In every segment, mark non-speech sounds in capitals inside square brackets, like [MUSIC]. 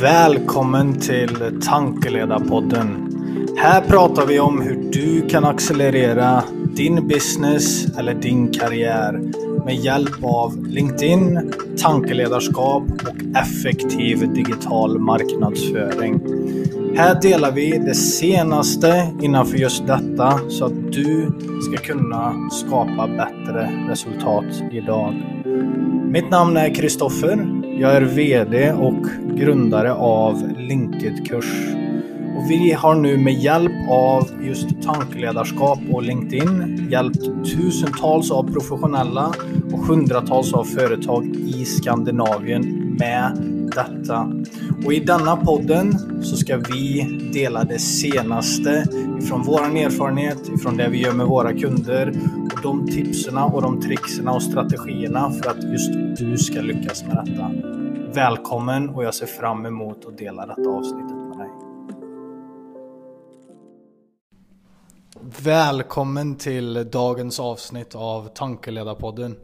Välkommen till Tankeledarpodden. Här pratar vi om hur du kan accelerera din business eller din karriär med hjälp av LinkedIn, tankeledarskap och effektiv digital marknadsföring. Här delar vi det senaste innanför just detta så att du ska kunna skapa bättre resultat idag. Mitt namn är Kristoffer. Jag är VD och grundare av LinkedIn-kurs. Och vi har nu med hjälp av just tankeledarskap och LinkedIn hjälpt tusentals av professionella och hundratals av företag i Skandinavien med detta. Och i denna podden så ska vi dela det senaste ifrån våran erfarenhet, ifrån det vi gör med våra kunder de tipsen och de triksene och strategierna för att just du ska lyckas med detta. Välkommen och jag ser fram emot att dela detta avsnittet med dig. Välkommen till dagens avsnitt av Tankeledarpodden.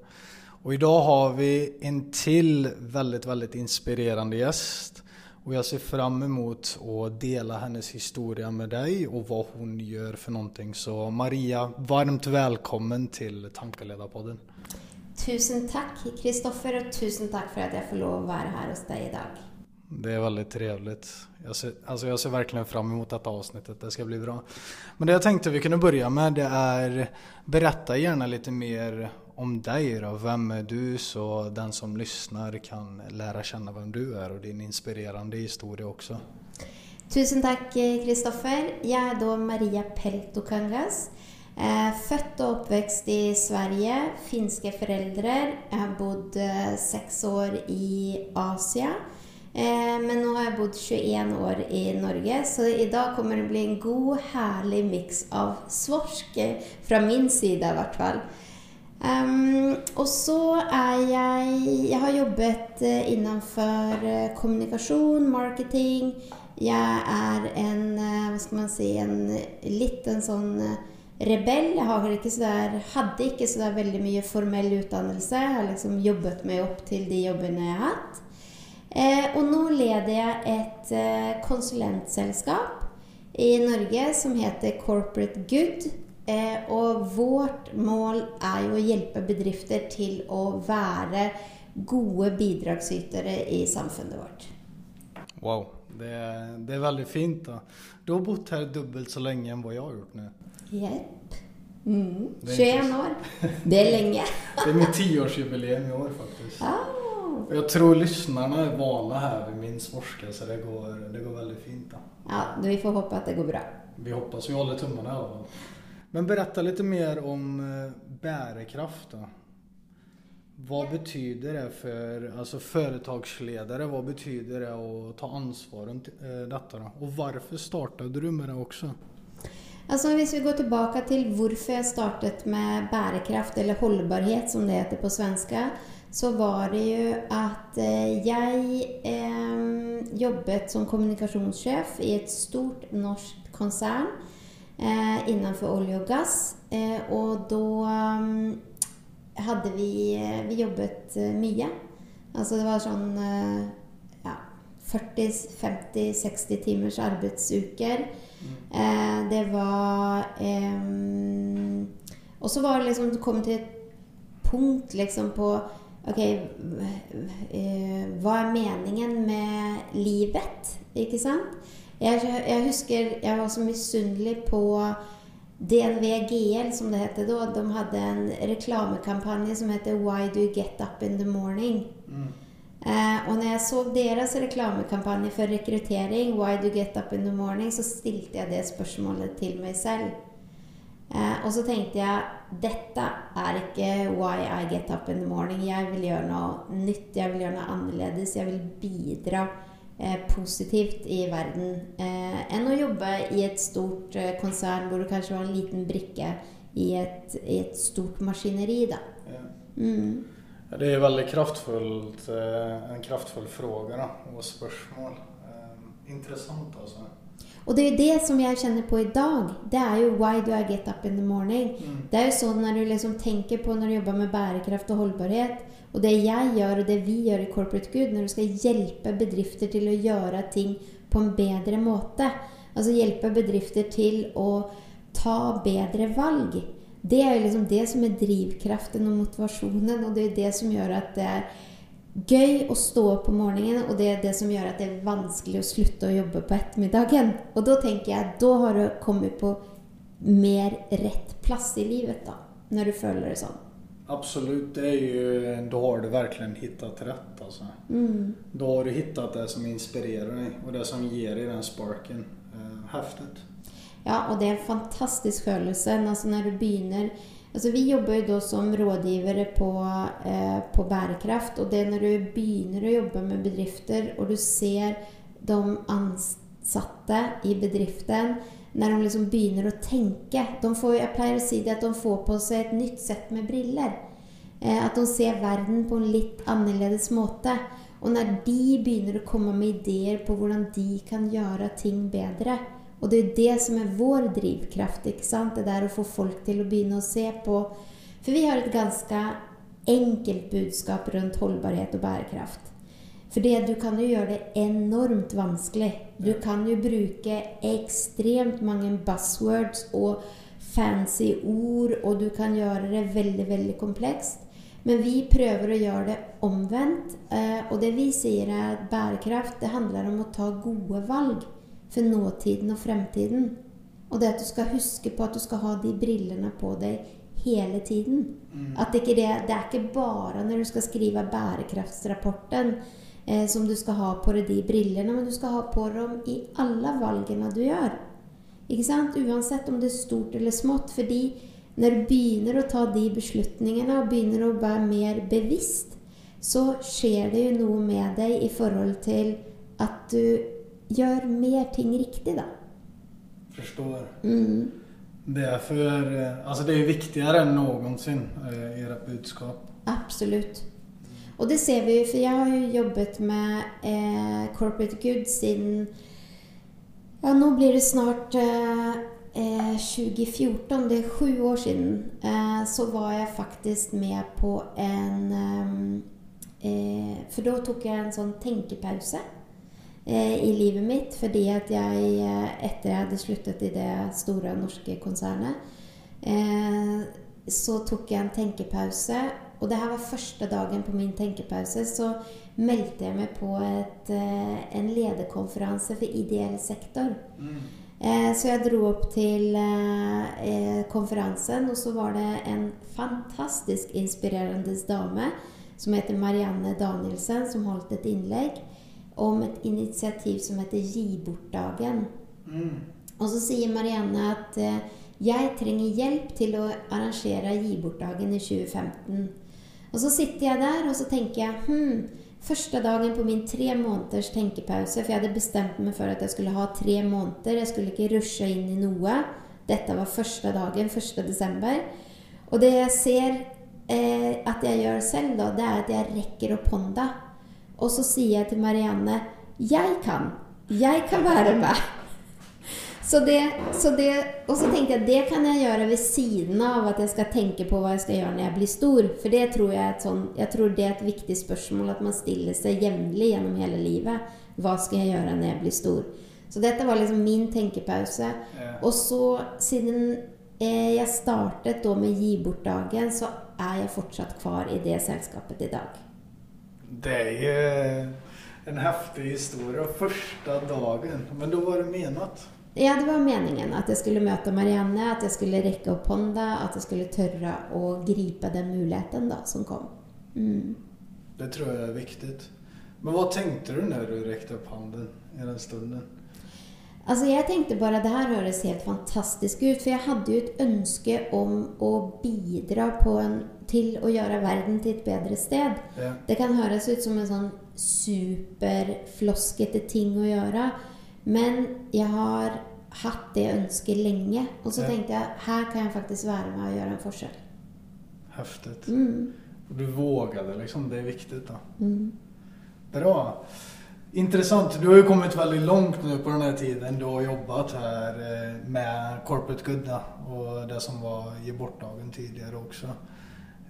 Och idag har vi en till väldigt, väldigt inspirerande gäst. Och jag ser fram emot att dela hennes historia med dig och vad hon gör för någonting. Så Maria, varmt välkommen till Tankeledarpodden. Tusen tack Kristoffer och tusen tack för att jag får lov att vara här hos dig idag. Det är väldigt trevligt. Jag ser, alltså jag ser verkligen fram emot detta avsnittet. Det ska bli bra. Men det jag tänkte vi kunde börja med det är berätta gärna lite mer om dig då. Vem är du så den som lyssnar kan lära känna vem du är och din inspirerande historia också. Tusen takk, Kristoffer. Jeg er da Maria Peltokangas. Født og oppvekst i Sverige, Finske foreldre. Jeg har bodd seks år i Asia. Men nå har jeg bodd 21 år i Norge, så i dag kommer det bli en god, herlig mix av svorsk Fra min sida i hvert fall. Um, og så er jeg Jeg har jobbet innenfor kommunikasjon, marketing. Jeg er en, Hva skal man si en liten sånn rebell. Jeg har ikke så der, hadde ikke så der veldig mye formell utdannelse. Jeg har liksom jobbet meg opp til de jobbene jeg har hatt. Eh, og nå leder jeg et eh, konsulentselskap i Norge som heter Corporate Good. Eh, og vårt mål er jo å hjelpe bedrifter til å være gode bidragsytere i samfunnet vårt. Wow, det, det er veldig fint. da. Du har bott her dubbelt så lenge enn hva jeg har gjort nå. Jepp. Mm. 21 år. Det er lenge. [LAUGHS] det er mitt tiårsjubileum i år faktisk. Oh. jeg tror lytterne er vana her ved min svorske, så det går, det går veldig fint. da. Ja, vi får håpe at det går bra. Vi hoppas, vi her alla fall. Men berätta lite mer om bärkraft då. Vad betyder det för alltså företagsledare? Vad betyder det att ta ansvar runt detta? Då? Och varför startade du med det också? Altså hvis vi går tilbake til hvorfor jeg startet med bærekraft, eller hållbarhet som det heter på svenska, så var det jo at jeg jag eh, jobbet som kommunikasjonssjef i et stort norsk koncern eh, olje og gass. og Eh, hadde då hade vi, vi jobbat mye. Altså det var sånn ja, 40, 50, 60 timers arbeidsuker. Mm. det var eh, Och så var det liksom, det kom til et punkt liksom på Ok, hva er meningen med livet? Ikke sant? Jag, jeg husker jeg var så misunnelig på DNV GL, som det hette da. De hadde en reklamekampanje som hette Why do you get up in the morning? Mm. Eh, og når jeg så deres reklamekampanje for rekruttering, Why do you get up in the morning, så stilte jeg det spørsmålet til meg selv. Eh, og så tenkte jeg dette er ikke why I get up in the morning. Jeg vil gjøre noe nytt, jeg vil gjøre noe annerledes, jeg vil bidra positivt i verden Eh, å jobbe jobba i et stort eh, hvor där du kanskje var en liten brikke i et, i et stort maskineri. Då. Mm. Ja, det er veldig kraftfullt, en kraftfull fråga og spørsmål. Interessant, altså. Og det er jo det som jeg kjenner på i dag. Det er jo why do I get up in the morning? Mm. Det er jo sånn når du liksom tenker på når du jobber med bærekraft og hållbarhet Og det jeg gjør, og det vi gjør i Corporate Good, når du skal hjelpe bedrifter til å gjøre ting på en bedre måte, altså hjelpe bedrifter til å ta bedre valg, det er jo liksom det som er drivkraften og motivasjonen, og det er det som gjør at det er gøy å stå opp om morgenen, og det er det som gjør at det er vanskelig å slutte å jobbe på ettermiddagen. Og da tenker jeg at da har du kommet på mer rett plass i livet, da. Når du føler det sånn. Absolut, det är ju, då har du verkligen hittat rätt. Alltså. Mm. Då har du hittat det som inspirerar dig och det som ger dig den sparken. Eh, häftigt. Ja, og det er en fantastisk følelse. Altså når du begynner Altså Vi jobber jo da som rådgivere på, eh, på bærekraft. Og det er når du begynner å jobbe med bedrifter, og du ser de ansatte i bedriften når de liksom begynner å tenke de får, Jeg pleier å si det at de får på seg et nytt sett med briller. Eh, at de ser verden på en litt annerledes måte. Og når de begynner å komme med ideer på hvordan de kan gjøre ting bedre, og det er det som er vår drivkraft. ikke sant? Det der å få folk til å begynne å se på For vi har et ganske enkelt budskap rundt holdbarhet og bærekraft. For du kan jo gjøre det enormt vanskelig. Du kan jo bruke ekstremt mange buzzwords og fancy ord, og du kan gjøre det veldig, veldig komplekst. Men vi prøver å gjøre det omvendt. eh, Og det vi sier er at bærekraft det handler om å ta gode valg for nåtiden og fremtiden. Og det at du skal huske på at du skal ha de brillene på deg hele tiden. At ikke det, det er ikke bare når du skal skrive bærekraftsrapporten eh, som du skal ha på deg de brillene, men du skal ha på dem i alle valgene du gjør. Ikke sant? Uansett om det er stort eller smått. Fordi når du begynner å ta de beslutningene og begynner å være mer bevisst, så skjer det jo noe med deg i forhold til at du gjør mer ting riktig, da. Forstår. Mm. Det er for Altså, det er viktigere enn någonsin, eh, rett budskap. Absolutt. Og det ser vi for jeg har jo jobbet med eh, Corporate Good siden Ja, nå blir det snart eh, eh, 2014, det er sju år siden. Eh, så var jeg faktisk med på en eh, eh, For da tok jeg en sånn tenkepause eh, i livet mitt fordi at jeg, eh, etter jeg hadde sluttet i det store norske konsernet, eh, så tok jeg en tenkepause. Og det her var første dagen på min tenkepause. Så meldte jeg meg på et, eh, en lederkonferanse for ideell sektor. Eh, så jeg dro opp til eh, eh, konferansen, og så var det en fantastisk inspirerende dame som heter Marianne Danielsen, som holdt et innlegg om et initiativ som heter Gi bort-dagen. Og så sier Marianne at eh, jeg trenger hjelp til å arrangere Gi bort-dagen i 2015. Og så sitter jeg der og så tenker jeg hm, Første dagen på min tre måneders tenkepause, for jeg hadde bestemt meg for at jeg skulle ha tre måneder. Jeg skulle ikke rushe inn i noe. Dette var første dagen, 1. desember. Og det jeg ser eh, at jeg gjør selv, da, det er at jeg rekker opp hånda. Og så sier jeg til Marianne Jeg kan. Jeg kan være med. Så det, så det, og så tenkte jeg det kan jeg gjøre ved siden av at jeg skal tenke på hva jeg skal gjøre når jeg blir stor. For det tror jeg, et sånn, jeg tror det er et viktig spørsmål at man stiller seg jevnlig gjennom hele livet. Hva skal jeg gjøre når jeg blir stor? Så dette var liksom min tenkepause. Ja. Og så, siden eh, jeg startet da med Gi bort-dagen, så er jeg fortsatt kvar i det selskapet i dag. Det er jo en heftig historie. Første dagen. Men da var det menat. Ja, det var meningen at jeg skulle møte Marianne, at jeg skulle rekke opp hånda, at jeg skulle tørre å gripe den muligheten da, som kom. Mm. Det tror jeg er viktig. Men hva tenkte du når du rekte opp hånden i den stunden? Altså, jeg tenkte bare det her høres helt fantastisk ut, for jeg hadde jo et ønske om å bidra på en, til å gjøre verden til et bedre sted. Ja. Det kan høres ut som en sånn superfloskete ting å gjøre, men jeg har hatt det ønsket lenge. Og så Ja. tenkte jeg her kan jeg faktisk være med og gjøre en forskjell. Häftigt. Mm. Du du vågade liksom. Det er viktig. da. Mm. Bra. Intressant. Du har ju kommit väldigt långt nu på den här tiden. Du har jobbat här eh, med Corporate Good då, och det som var Ge bort-dagen tidigare också.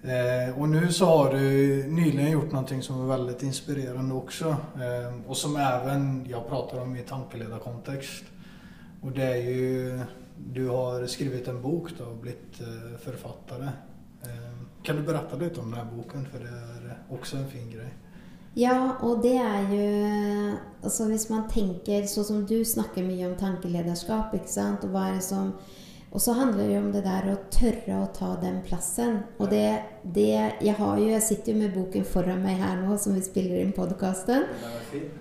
Eh, och nu så har du nyligen gjort någonting som er väldigt inspirerande också. Eh, och som även jag pratar om i tankeledarkontext. Och det är ju, du har skrivit en bok då och blivit eh, författare. Eh, kan du berätta lite om den boken? För det är också en fin grej. Ja, og det er jo Altså hvis man tenker sånn som du snakker mye om tankelederskap, ikke sant, og hva er det som Og så handler det jo om det der å tørre å ta den plassen. Og det, det Jeg har jo Jeg sitter jo med boken foran meg her nå, som vi spiller inn podkasten.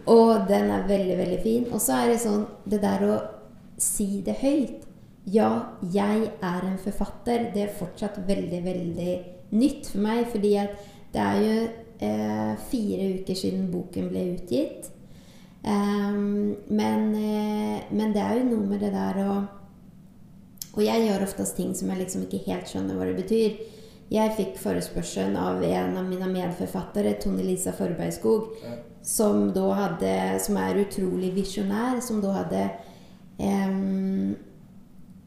Og den er veldig, veldig fin. Og så er det sånn Det der å si det høyt. Ja, jeg er en forfatter. Det er fortsatt veldig, veldig nytt for meg. Fordi at det er jo eh, fire uker siden boken ble utgitt. Um, men, eh, men, det er jo noe med det der å Og jeg gjør oftest ting som jeg liksom ikke helt skjønner hva det betyr. Jeg fikk forespørselen av en av mine medforfattere, Tone Lisa Forbergskog, som, som er utrolig visjonær, som da hadde eh,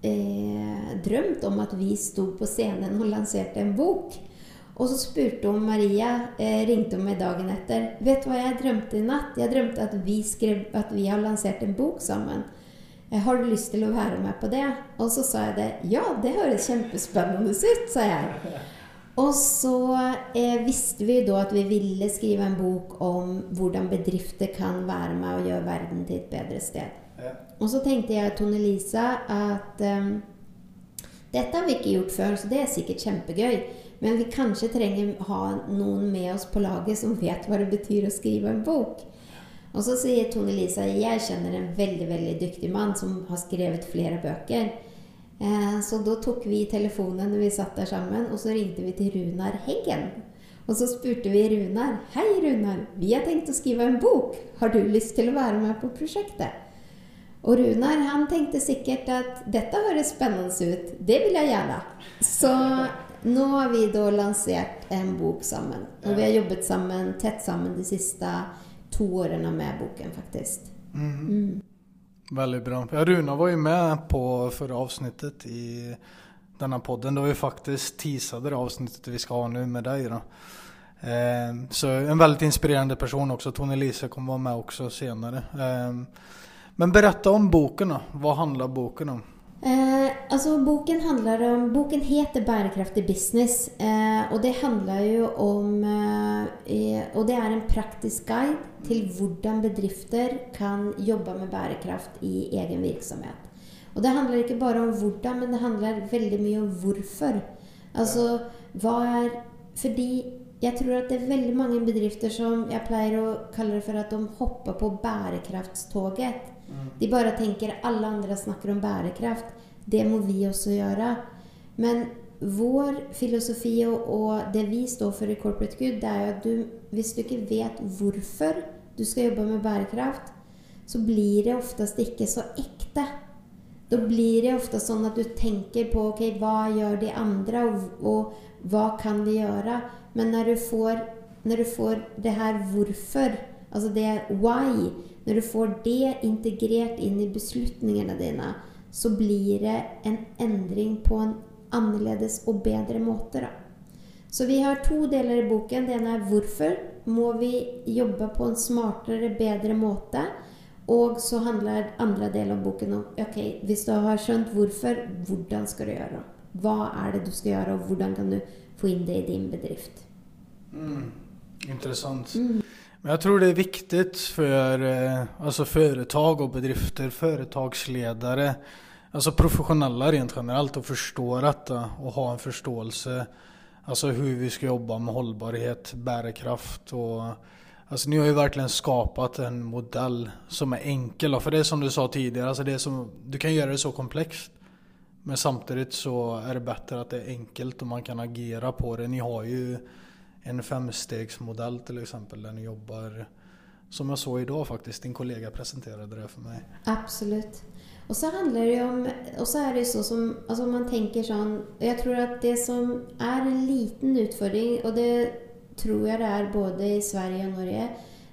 eh, drømt om at vi sto på scenen og lanserte en bok. Og så spurte hun Maria, eh, ringte hun meg dagen etter. 'Vet du hva jeg drømte i natt?' Jeg drømte at vi, skrev, at vi har lansert en bok sammen. 'Har du lyst til å være med på det?' Og så sa jeg det. 'Ja, det høres kjempespennende ut', sa jeg. Og så eh, visste vi da at vi ville skrive en bok om hvordan bedrifter kan være med og gjøre verden til et bedre sted. Ja. Og så tenkte jeg Tone Lisa at eh, dette har vi ikke gjort før, så det er sikkert kjempegøy. Men vi kanskje trenger ha noen med oss på laget som vet hva det betyr å skrive en bok. Og så sier Tone Lisa jeg kjenner en veldig veldig dyktig mann som har skrevet flere bøker. Eh, så da tok vi telefonen når vi satt der sammen, og så ringte vi til Runar Heggen. Og så spurte vi Runar. 'Hei, Runar. Vi har tenkt å skrive en bok. Har du lyst til å være med på prosjektet?' Og Runar han tenkte sikkert at dette høres spennende ut. Det vil jeg gjerne. Så nå har vi da lansert en bok sammen. Og vi har jobbet sammen, tett sammen de siste to årene med boken, faktisk. Mm. Mm. Veldig bra. Ja, Runa var jo med på forrige avsnittet i denne podden. Det var jo faktisk teasade det avsnittet vi skal ha nå med deg. Da. Eh, så en veldig inspirerende person også. Tone Lise kommer være med også senere. Eh, men berätta om boken. Hva handler boken om? Eh, altså, boken handler om Boken heter 'Bærekraftig business', eh, og det handler jo om eh, Og det er en praktisk guide til hvordan bedrifter kan jobbe med bærekraft i egen virksomhet. Og det handler ikke bare om hvordan, men det handler veldig mye om hvorfor. Altså, hva er Fordi jeg tror at det er veldig mange bedrifter som jeg pleier å kalle det for at de hopper på bærekraftstoget. De bare tenker alle andre snakker om bærekraft. Det må vi også gjøre. Men vår filosofi og, og det vi står for i Corporate Good, det er jo at du, hvis du ikke vet hvorfor du skal jobbe med bærekraft, så blir det oftest ikke så ekte. Da blir det ofte sånn at du tenker på ok, hva gjør de andre, og, og hva kan de gjøre? Men når du får, når du får det her hvorfor, altså det why, når du får det integrert inn i beslutningene dine, så blir det en endring på en annerledes og bedre måte. Da. Så vi har to deler i boken. Det ene er hvorfor må vi jobbe på en smartere, bedre måte. Og så handler andre del av boken om ok, hvis du har skjønt hvorfor, hvordan skal du gjøre det? Hva er det du skal gjøre, og hvordan kan du få inn det i din bedrift? Mm. Interessant. Mm. Jag tror det är viktigt för eh, alltså företag och bedrifter, företagsledare, alltså professionella rent generellt att förstå detta och ha en förståelse Alltså hur vi ska jobba med hållbarhet, bärkraft och Alltså ni har ju verkligen skapat en modell som är enkel. För det som du sa tidigare, alltså det som, du kan göra det så komplext. Men samtidigt så är det bättre att det är enkelt och man kan agera på det. Ni har ju en femstegsmodell till exempel där ni jobbar som jag såg idag faktiskt. Din kollega presenterade det för mig. Absolut. Och så handlar det om, och så är det så som, alltså man tänker sånn, jag tror att det som är en liten utfordring, och det tror jag det är både i Sverige och Norge,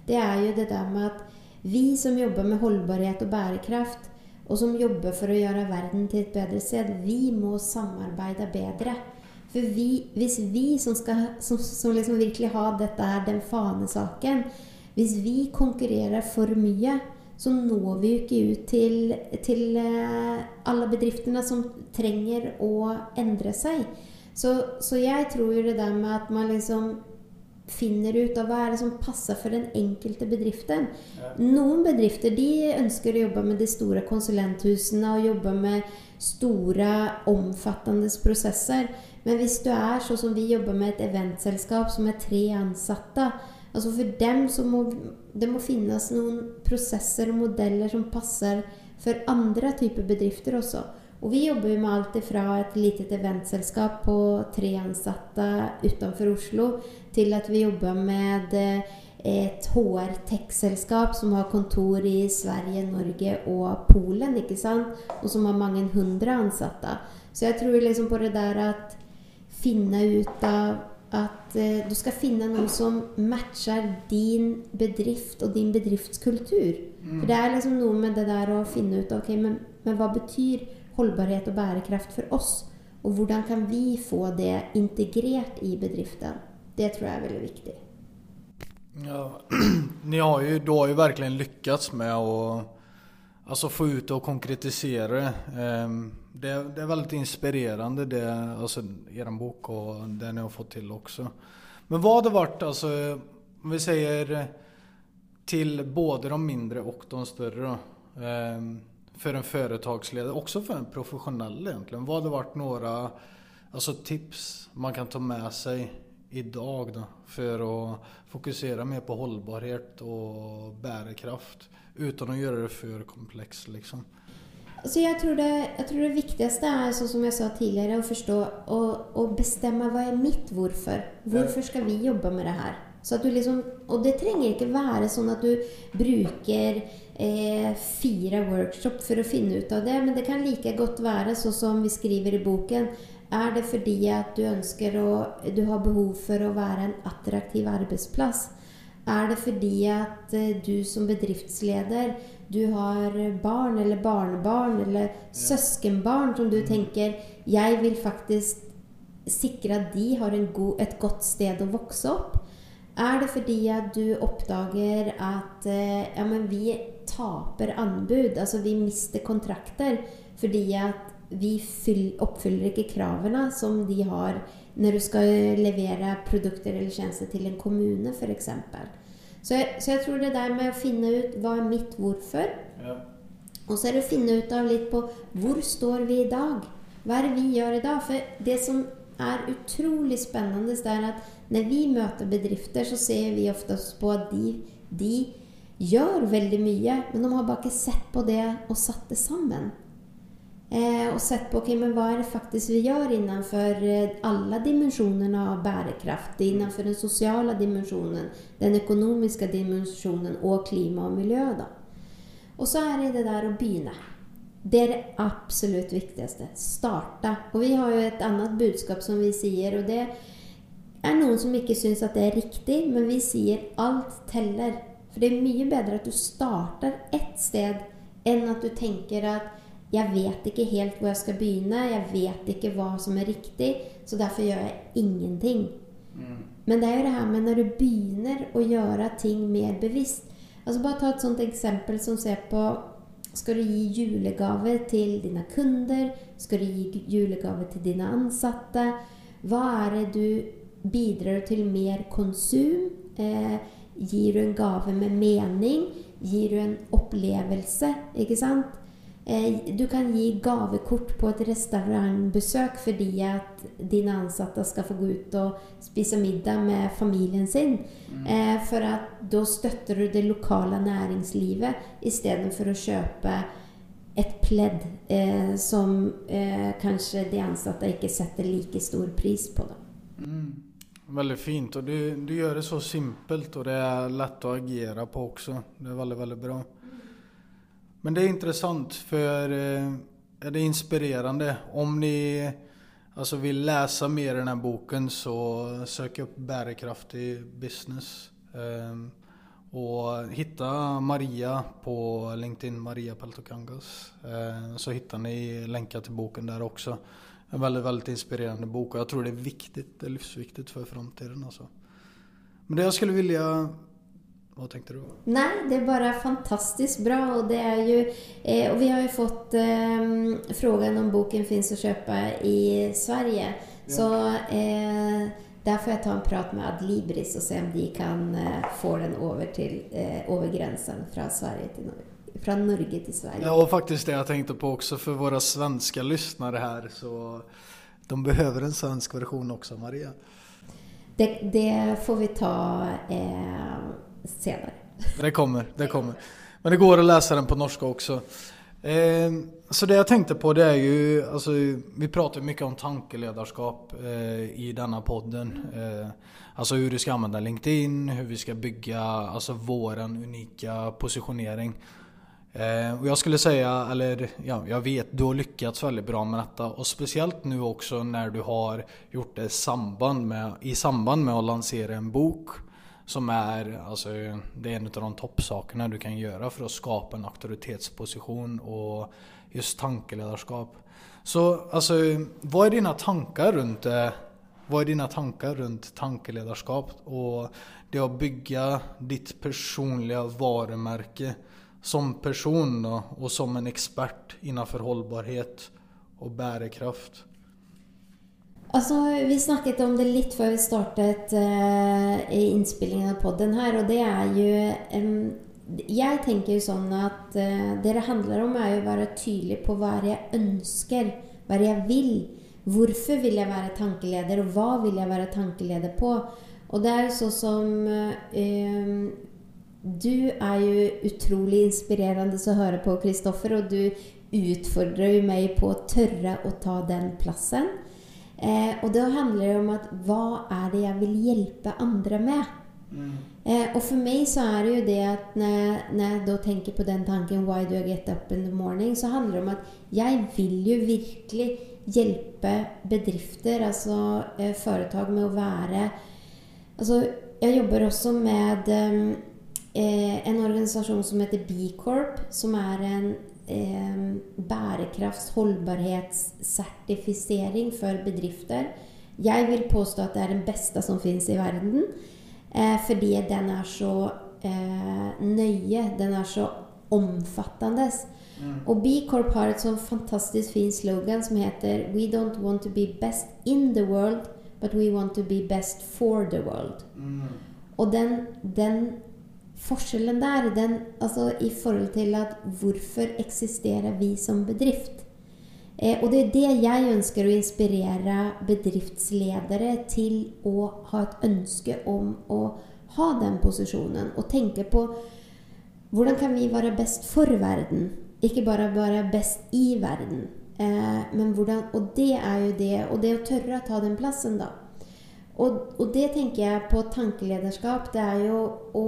det är ju det där med att vi som jobbar med hållbarhet och bærekraft, och som jobbar för att göra världen till ett bättre sted, vi må samarbeta bättre. For vi, hvis vi som skal som, som liksom virkelig har dette her, den fanesaken Hvis vi konkurrerer for mye, så når vi jo ikke ut til, til eh, alle bedriftene som trenger å endre seg. Så, så jeg tror jo det der med at man liksom finner ut av hva er det som passer for den enkelte bedriften. Noen bedrifter de ønsker å jobbe med de store konsulenthusene og jobbe med store, omfattende prosesser. Men hvis du er sånn som vi jobber med et eventselskap som er tre ansatte altså For dem så må det må finnes noen prosesser og modeller som passer for andre typer bedrifter også. Og vi jobber med alt fra et lite eventselskap på tre ansatte utenfor Oslo, til at vi jobber med et HR-tech-selskap som har kontor i Sverige, Norge og Polen, ikke sant? og som har mange hundre ansatte. Så jeg tror liksom på det der at finne ut av at eh, du skal finne noe som matcher din bedrift og din bedriftskultur. Mm. For det er liksom noe med det der å finne ut ok, men, men hva betyr holdbarhet og bærekraft for oss? Og hvordan kan vi få det integrert i bedriften? Det tror jeg er veldig viktig. Ja, [CLEARS THROAT] ni har ju, du har jo virkelig lykkes med å altså, få ut og konkretisere. Um, det, det, er veldig inspirerende, det, alltså er bok og det ni har fått til også. Men hva har det altså, om vi sier til både de mindre og de større, eh, for en foretaksleder, også for en professionell egentlig, hva har det noen altså, tips man kan ta med seg i dag da, for å fokusere mer på hållbarhet og bærekraft, uten å gjøre det for komplekst? liksom? Så jeg tror, det, jeg tror, det, viktigste er, sånn som jeg sa tidligere, å forstå og bestemme hva er mitt hvorfor. Hvorfor skal vi jobbe med det her? Liksom, og det trenger ikke være sånn at du bruker eh, fire workshop for å finne ut av det, men det kan like godt være sånn som vi skriver i boken. Er det fordi at du ønsker å Du har behov for å være en attraktiv arbeidsplass? Er det fordi at eh, du som bedriftsleder du har barn eller barnebarn eller søskenbarn som du mm. tenker Jeg vil faktisk sikre at de har god, et godt sted å vokse opp. Er det fordi at du oppdager at eh, ja, men vi taper anbud, altså vi mister kontrakter fordi at vi fyll, oppfyller ikke kravene som de har når du skal levere produkter eller tjenester til en kommune, f.eks. Så jeg, så jeg, tror det der med å finne ut hva er mitt hvorfor, ja. og så er det å finne ut av litt på hvor står vi i dag? Hva er det vi gjør i dag? For det som er utrolig spennende, det er at når vi møter bedrifter, så ser vi oftest på at de, de gjør veldig mye, men de har bare ikke sett på det og satt det sammen. Eh, og sett på okay, men hva er det faktisk vi gjør innenfor eh, alle dimensjonene av bærekraft. Innenfor den sosiale dimensjonen, den økonomiske dimensjonen og klima og miljø. Da. Og så er det det der å begynne. Det er det absolutt viktigste. Starte. Og vi har jo et annet budskap som vi sier, og det er noen som ikke syns at det er riktig, men vi sier alt teller. For det er mye bedre at du starter ett sted, enn at du tenker at jeg vet ikke helt hvor jeg skal begynne. Jeg vet ikke hva som er riktig, så derfor gjør jeg ingenting. Mm. Men det er jo det her med når du begynner å gjøre ting mer bevisst altså Bare ta et sånt eksempel som ser på Skal du gi julegave til dine kunder? Skal du gi julegave til dine ansatte? Hva er det du bidrar til mer konsum? Eh, gir du en gave med mening? Gir du en opplevelse? Ikke sant? Eh, du kan gi gavekort på et restaurantbesøk fordi at dine ansatte skal få gå ut og spise middag med familien sin. Mm. Eh, for at da støtter du det lokale næringslivet istedenfor å kjøpe et pledd eh, som eh, kanskje de ansatte ikke setter like stor pris på. Mm. Veldig fint. Og du, du, gjør det så simpelt, og det er lett å agere på også. Det er veldig, veldig bra. Men det är intressant för eh, det är inspirerande. Om ni alltså vill läsa mer i den här boken så sök upp bärkraftig business. Um, och hitta Maria på LinkedIn, Maria Peltokangas. Uh, så hittar ni länkar till boken där också. en väldigt, väldigt inspirerande bok och jag tror det är viktigt, det är livsviktigt för framtiden alltså. Men det jag skulle vilja hva tenkte du? Nei, det er bare fantastisk bra. Og det er jo eh, vi har jo fått eh, frågan om boken fins å kjøpe i Sverige. Ja. Så eh, der får jeg ta en prat med Adlibris og se om de kan eh, få den over, til, eh, over grensen fra Sverige til Norge. Fra Norge til Sverige. Ja, og faktisk det jeg tenkte på også for våre svenske lyttere her. Så de behøver en svensk versjon også, Maria. Det, det får vi ta eh, senere. Det kommer, det kommer. Men det går å lese den på norsk også. Eh, så det jeg tenkte på, det er jo altså, Vi prater mye om tankelederskap eh, i denne podden. Eh, altså hvordan vi skal anvende LinkedIn, hvordan vi skal bygge altså, vår unike posisjonering. Eh, og jeg skulle si, eller ja, jeg vet du har lyckats veldig bra med dette. Og spesielt nå også når du har gjort det samband med, i samband med å lansere en bok som er altså, Det er en av de toppsakene du kan gjøre for å skape en autoritetsposisjon og just tankelederskap. Så altså, hva er dine tanker rundt det? Hva er dine tanker rundt tankelederskap og det å bygge ditt personlige varemerke som person og som en ekspert innenfor holdbarhet og bærekraft? Altså, Vi snakket om det litt før vi startet uh, innspillingen av podden her, og det er jo um, Jeg tenker jo sånn at uh, det det handler om, er jo å være tydelig på hva jeg ønsker, hva jeg vil. Hvorfor vil jeg være tankeleder, og hva vil jeg være tankeleder på? Og det er jo sånn som uh, Du er jo utrolig inspirerende å høre på, Kristoffer, og du utfordrer jo meg på å tørre å ta den plassen. Eh, og da handler det om at hva er det jeg vil hjelpe andre med? Mm. Eh, og for meg så er det jo det at når, når jeg da tenker på den tanken Why do I get up in the morning? Så handler det om at jeg vil jo virkelig hjelpe bedrifter, altså eh, foretak, med å være Altså, jeg jobber også med eh, en organisasjon som heter B Corp, som er en bærekrafts-, holdbarhetssertifisering for bedrifter. Jeg vil påstå at det er den beste som finnes i verden. Eh, fordi den er så eh, nøye. Den er så omfattende. Mm. Og B-Corp har et sånn fantastisk fin slogan som heter We don't want to be best in the world, but we want to be best for the world. Mm. Og den, den forskjellen der, den, altså i forhold til at hvorfor eksisterer vi som bedrift? Eh, og det er det jeg ønsker å inspirere bedriftsledere til å ha et ønske om å ha den posisjonen. Og tenke på hvordan kan vi være best for verden? Ikke bare være best i verden. Eh, men hvordan, og det er jo det. Og det å tørre å ta den plassen, da. Og, og det tenker jeg på tankelederskap. Det er jo å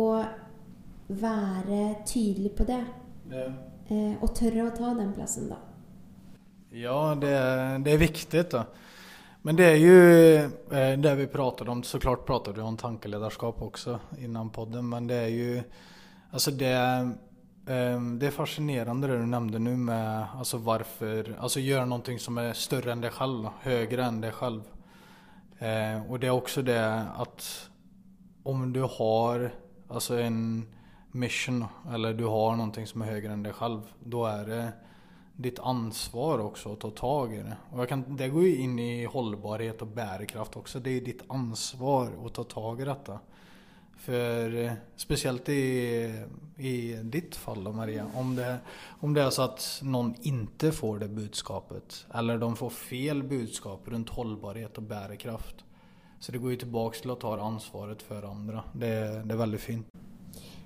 være tydelig på det. Ja. Eh, og tørre å ta den plassen, da. Ja, det, det er viktig. da. Men det er jo eh, det vi prater om. Så klart prater du om tankelederskap også innan podden, men det er jo Altså det eh, det er fascinerende det du nevnte nå med altså hvorfor Altså gjøre noe som er større enn deg selv, høyere enn deg selv. Eh, og det er også det at om du har altså en mission, eller du har noe som er høyere enn deg selv, da er det ditt ansvar også å ta tak i det. Og kan, det går jo inn i holdbarhet og bærekraft også. Det er ditt ansvar å ta tak i dette. For eh, spesielt i, i ditt fall, Maria, om det, om det er så at noen ikke får det budskapet, eller de får feil budskap rundt holdbarhet og bærekraft, så det går jo tilbake til å ta ansvaret for andre. Det, det er veldig fint.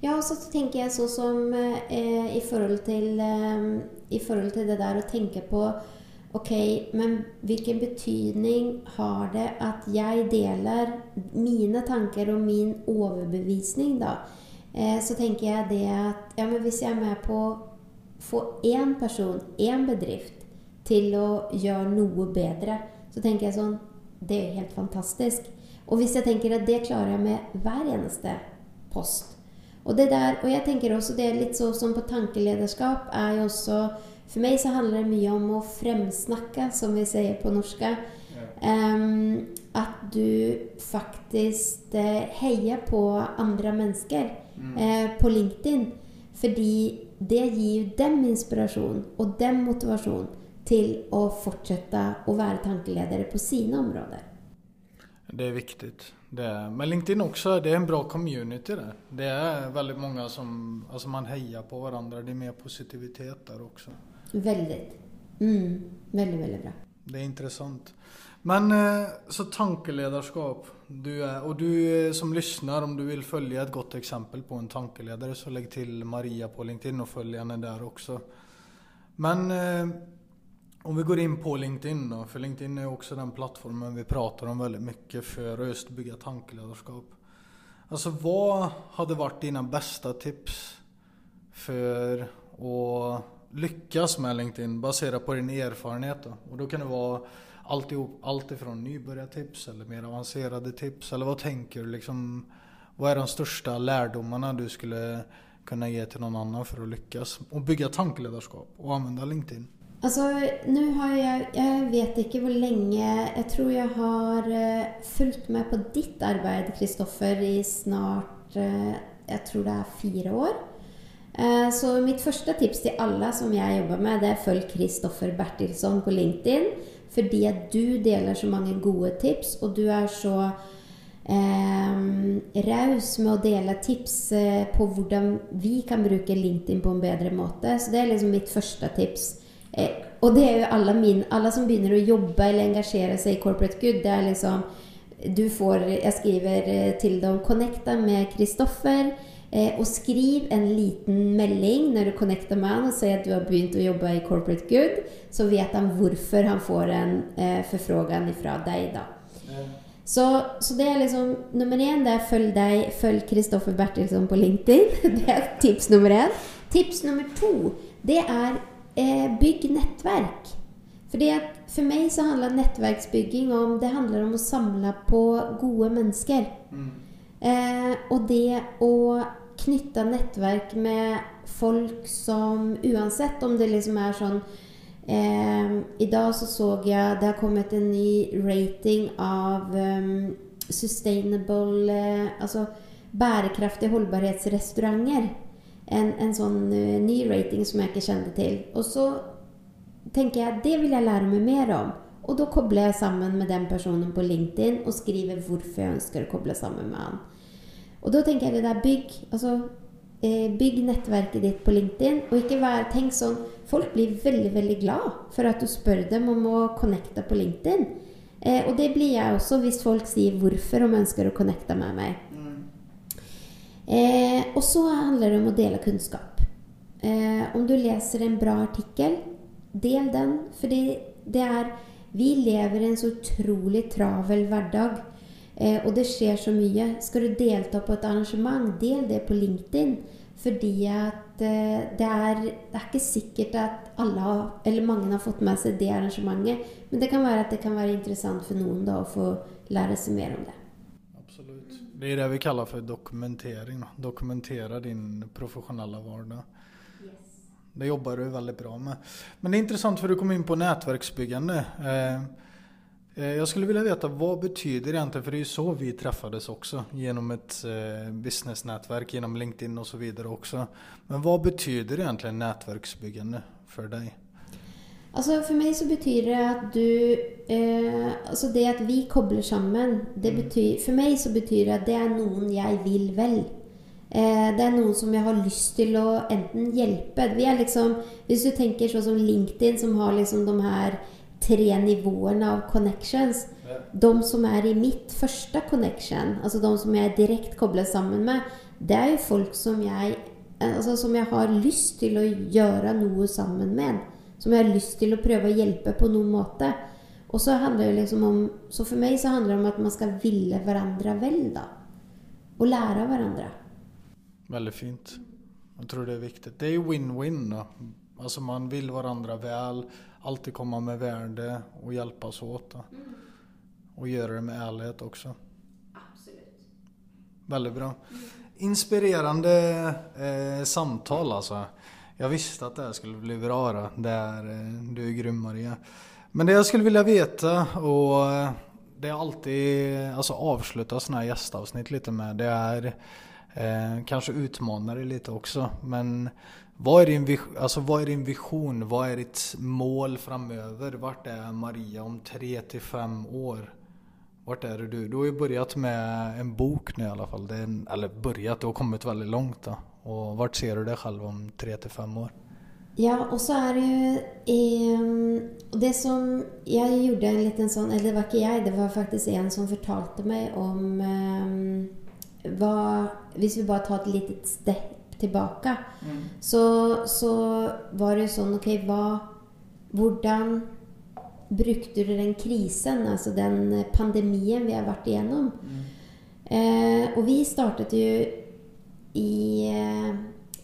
Ja, og så tenker jeg sånn som eh, i, forhold til, eh, i forhold til det der å tenke på Ok, men hvilken betydning har det at jeg deler mine tanker og min overbevisning, da? Eh, så tenker jeg det at ja, men hvis jeg er med på å få én person, én bedrift, til å gjøre noe bedre, så tenker jeg sånn Det er helt fantastisk. Og hvis jeg tenker at det klarer jeg med hver eneste post, og, det der, og jeg tenker også det er litt sånn som på tankelederskap, er jo også For meg så handler det mye om å fremsnakke, som vi sier på norsk. Ja. Um, at du faktisk heier på på mennesker mm. uh, på LinkedIn. Fordi det gir jo dem inspirasjon og dem motivasjon til å fortsette å være tankeledere på sine områder. Det er viktigt. Det är, men LinkedIn också, det är en bra community där. Det är väldigt många som, alltså man hejar på varandra. Det är mer positivitet där också. Väldigt. Mm, väldigt, väldigt bra. Det är intressant. Men eh, så tankeledarskap. Du är, och du eh, som lyssnar, om du vill följa ett gott exempel på en tankeledare så lägg till Maria på LinkedIn och följ henne där också. Men eh, om vi går in på LinkedIn då, för LinkedIn är också den plattformen vi pratar om väldigt mycket för att just bygga tankeledarskap. Alltså vad hade varit dina bästa tips för att lyckas med LinkedIn baserat på din erfarenhet? Och då kan det vara alltihop, allt ifrån eller mer avancerade tips eller vad tänker du liksom? Vad är de största lärdomarna du skulle kunna ge till någon annan för att lyckas och bygga tankeledarskap och använda LinkedIn? Alltså, nå har jeg Jeg vet ikke hvor lenge Jeg tror jeg har uh, fulgt med på ditt arbeid, Kristoffer, i snart, uh, Jeg tror det er fire år. Uh, Så mitt første tips til alle som jeg jobber med, det er følg Kristoffer Bertilsson på LinkedIn. Fordi du deler så mange gode tips, og du er så raus med å dele tips på hvordan vi kan bruke LinkedIn på en bedre måte. Så det er liksom mitt første tips. Eh, och det er jo alle, min, alle som begynner å jobbe eller engasjere seg i corporate good, det er liksom du får, Jeg skriver til till dem, connecta med Kristoffer eh, och skriv en liten melding når du connecter med han og sier at du har begynt å jobbe i corporate good, så vet han hvorfor han får en eh, fra deg da då. Så, så det er liksom nummer en, det er følg deg, følg Kristoffer Bertilsson på LinkedIn. [LAUGHS] Det er tips nummer en. Tips nummer to det är eh, bygg nettverk. Fordi det, att- för så handler nettverksbygging om, det handler om å samle på gode mennesker. Mm. Eh, og det å knytte nettverk med folk som Uansett om det liksom er sånn eh, dag så så jeg det har kommet en ny rating av um, sustainable, eh, bærekraftige bärkraftiga hållbarhetsrestauranger. En, en sånn uh, ny rating som jeg ikke kjente til. Og så tenker jeg det vil jeg lære meg mer om. Og da kobler jeg sammen med den personen på LinkedIn og skriver hvorfor jeg ønsker å koble sammen med han. Og da tenker jeg det der bygg, altså, eh, bygg nettverket ditt på LinkedIn og ikke vær, tenk sånn folk blir veldig veldig glad for at du spør dem om å connecte på LinkedIn. Eh, og det blir jeg også hvis folk sier hvorfor de ønsker å connecte med mig. Eh, og så handler det om å dele kunnskap. Eh, om du leser en bra artikkel, del den. Fordi det, er vi lever i en så utrolig travel hverdag. Eh, og det skjer så mye. Skal du delta på et arrangement, del det på LinkedIn. Fordi at eh, det, er, det er, ikke sikkert at alle eller mange har fått med seg det arrangementet. Men det kan være at det kan være interessant for noen da, å få lære seg mer om det. Det är det vi kallar för dokumentering. då. Dokumentera din professionella vardag. Det jobbar du väldigt bra med. Men det är intressant för du kom in på nätverksbyggande. Eh, eh, Jag skulle vilja veta vad betyder egentligen, för det är ju så vi träffades också. Genom ett eh, businessnätverk, genom LinkedIn och så vidare också. Men vad betyder egentligen nätverksbyggande för dig? Alltså For meg så betyr det at du... Eh, Altså det at vi kobler sammen, det betyr For meg så betyr det at det er noen jeg vil vel. Eh, det er noen som jeg har lyst til å enten hjelpe Vi er liksom, Hvis du tenker sånn som LinkedIn som har liksom de her tre nivåene av connections. De som er i mitt første connection, altså de som jeg direkte kobler sammen samman med, det er jo folk som jeg, altså som jeg har lyst til å gjøre noe sammen med. Som jeg har lyst til å prøve å hjelpe på noen måte. Og så handler det liksom om, så for meg så handler det om at man skal ville hverandre vel, da. Og lære av hverandre. Veldig fint. Jeg tror det er viktig. Det er jo win-win då. Alltså man vil hverandre vel, alltid komme med værne og hjelpe oss åt. Da. Og gjøre det med ærlighet også. Absolut. Veldig bra. Inspirerende eh, altså. alltså. Jag visste att det här skulle bli bra då. Det är, eh, du är grym Maria. Men det jag skulle vilja veta och eh, det är alltid, alltså avsluta sådana här gästavsnitt lite med. Det är eh, kanske utmanar dig lite också. Men vad är, din, alltså, vad är din vision? Vad är ditt mål framöver? Vart är Maria om tre till fem år? Vart är du? Du har ju börjat med en bok nu i alla fall. En, eller börjat, du har kommit väldigt långt då. Och hvor ser du deg selv om tre til fem år? Ja, og så er det jo eh, Det som jeg gjorde en liten sånn eller det var ikke jeg, det var faktisk en som fortalte meg om eh, hva Hvis vi bare tar et lite step tilbake, mm. så, så var det sånn Ok, hva Hvordan brukte du den krisen, altså den pandemien vi har vært igjennom? Mm. Eh, og vi startet ju i eh,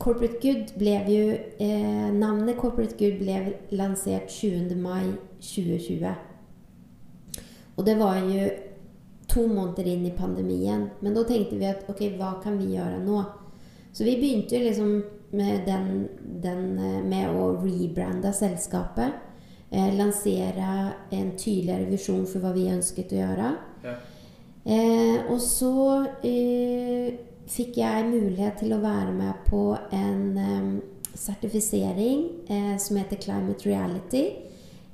Corporate Good ble jo eh, Navnet Corporate Good ble lansert 20 mai 2020. Og det var jo to måneder inn i pandemien. Men da tenkte vi at ok, hva kan vi gjøre nå? Så vi begynte jo liksom med, den, den, eh, med å rebrande selskapet. Eh, lansere en tydeligere visjon for hva vi ønsket å gjøre. Ja. Eh, og så eh, fick jeg mulighet til å være med på en um, sertifisering eh, som heter Climate Reality.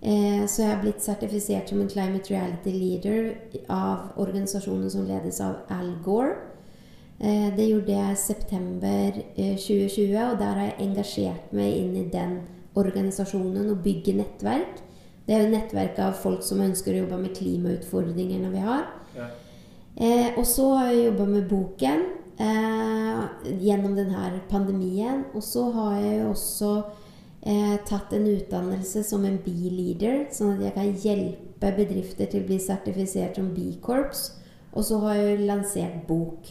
Eh, så jeg har blitt sertifisert som en Climate Reality Leader av organisasjonen som ledes av Al Gore. Eh, det gjorde jeg i september 2020 og der har jeg engasjert meg inn i den organisasjonen og bygge nettverk. Det er jo nettverk av folk som ønsker å jobbe med klimautfordringene vi har. Ja. Eh, og så har jeg jobba med boken eh, denne pandemien. Og. Så har jeg jo også eh, tagit en utdannelse som en B-leader sånn at jeg kan hjelpe bedrifter til å bli sertifisert som B-corps. Og så har jeg lansert lanserat bok.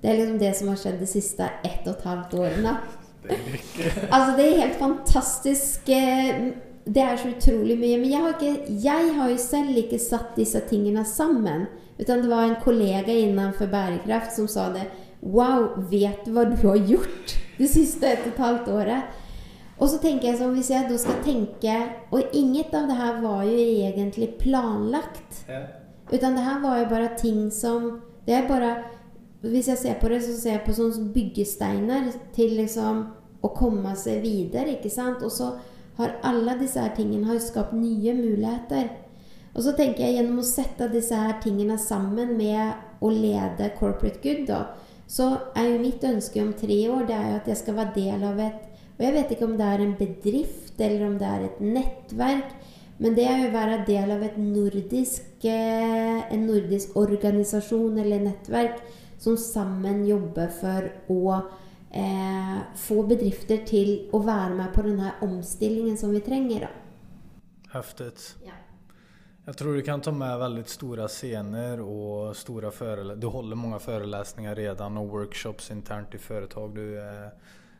Det er liksom det som har skjedd de siste ett og et halvt årene. [LAUGHS] [LAUGHS] altså, det er helt fantastiskt. Eh, det er så utrolig mye. Men jeg har, ikke, jeg har jo selv ikke satt disse tingene sammen. Utan det var en kollega innenfor bærekraft som sa det. Wow, vet du hva du har gjort det siste et og et halvt året? Og så tenker jeg sånn, hvis jeg da skal tenke Og inget av det her var jo egentlig planlagt. Ja. Utan det her var jo bare ting som, det er bare Hvis jeg ser på det så ser jeg på sånne byggesteiner til liksom å komme seg videre, ikke sant? Og så har alle disse her tingene har skapt nye muligheter. Og så tenker jeg gjennom å sette disse her tingene sammen med å lede corporate good då, så er jo mitt ønske om tre år det er jo at jeg skal være del av et Og jeg vet ikke om det er en bedrift eller om det er et nettverk, men det er jo å være del av ett nordisk, eh, en nordisk organisasjon eller nettverk som sammen jobber for å eh, få bedrifter til å være med på denne omstillingen som vi trenger. Då. Häftigt. Ja. Jag tror du kan ta med väldigt stora scener och stora föreläsningar. Du håller många föreläsningar redan och workshops internt i företag. Du är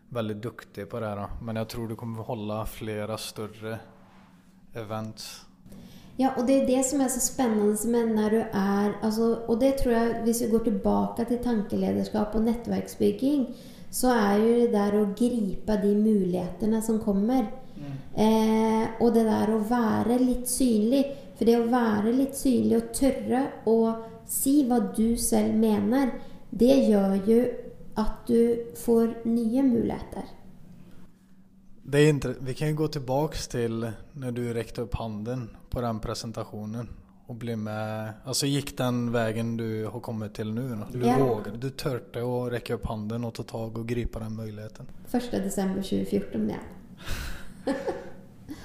väldigt duktig på det här. Men jag tror du kommer hålla flera större events. Ja, og det er det som er så spennende med når du er altså, Og det tror jeg, hvis vi går tilbake til tankelederskap og nettverksbygging, så er jo det der å gripe de mulighetene som kommer. Mm. Eh, og det der å være litt synlig. För det å være litt synlig og tørre å si hva du selv mener, det gjør jo at du får nye muligheter. Vi kan jo gå tilbake til når du rekte opp handen på den presentasjonen. og blev med. altså Gikk den veien du har kommet til nå? Du ja. våger, du turte å rekke opp handen og ta tag og gripe den möjligheten. Första december 2014 ja. [LAUGHS]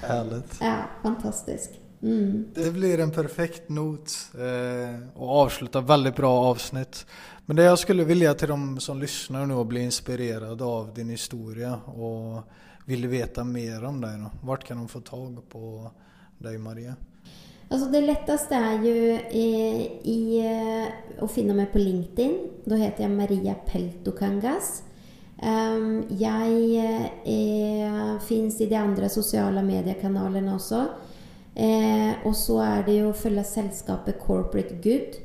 Ærlig. Ja, fantastiskt. Mm. Det blir en perfekt not eh, och veldig väldigt bra avsnitt. Men det jag skulle vilja till de som lyssnar nu och blir inspirerade av din historia och vill veta mer om dig då. Vart kan de få tag på dig Maria? Alltså det lättaste är ju i, i, eh, att finna mig på LinkedIn. Då heter jag Maria Peltokangas. Um, jag eh, finns i de andra sociala mediekanalerna också. Eh, og så er det jo å følge selskapet Corporate Good.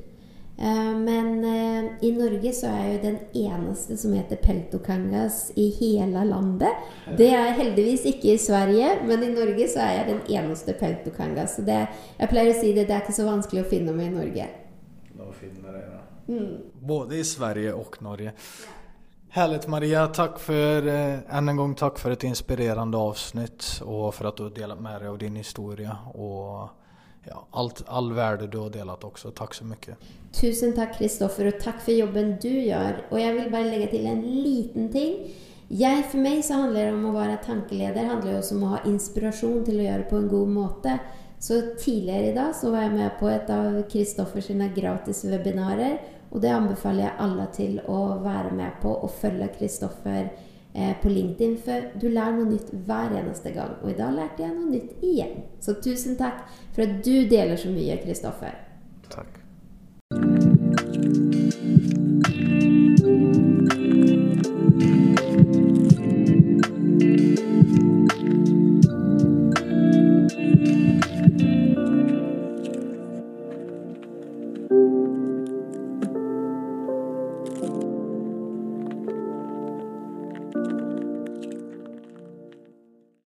Eh, men eh, i Norge så er jeg jo den eneste som heter Peltokangas i hele landet. Det er jeg heldigvis ikke i Sverige, men i Norge så er jeg den eneste Peltokangas. Så det, jeg pleier å si det, det er ikke så vanskelig å finne meg i Norge. Nå finner det. Mm. Både i Sverige og Norge. Härligt Maria, tack för, eh, en gång tack för ett inspirerande avsnitt och för att du har delat med dig av din historia. Och ja, allt, all värde du har delat också. Tack så mycket. Tusen takk, Kristoffer, og takk for jobben du gjør. Og jeg vil bare legge til en liten ting. Jeg, For meg så handler det om å være tankeleder. handler jo også om å ha inspirasjon til å gjøre det på en god måte. Så tidligere i dag så var jeg med på et av Kristoffers gratis webinarer. Og det anbefaler jeg alle til å være med på og følge Kristoffer Eh, på LinkedIn, for du lærer noe nytt hver eneste gang. Og i dag lærte jeg noe nytt igjen. Så tusen takk for at du deler så mye, Kristoffer.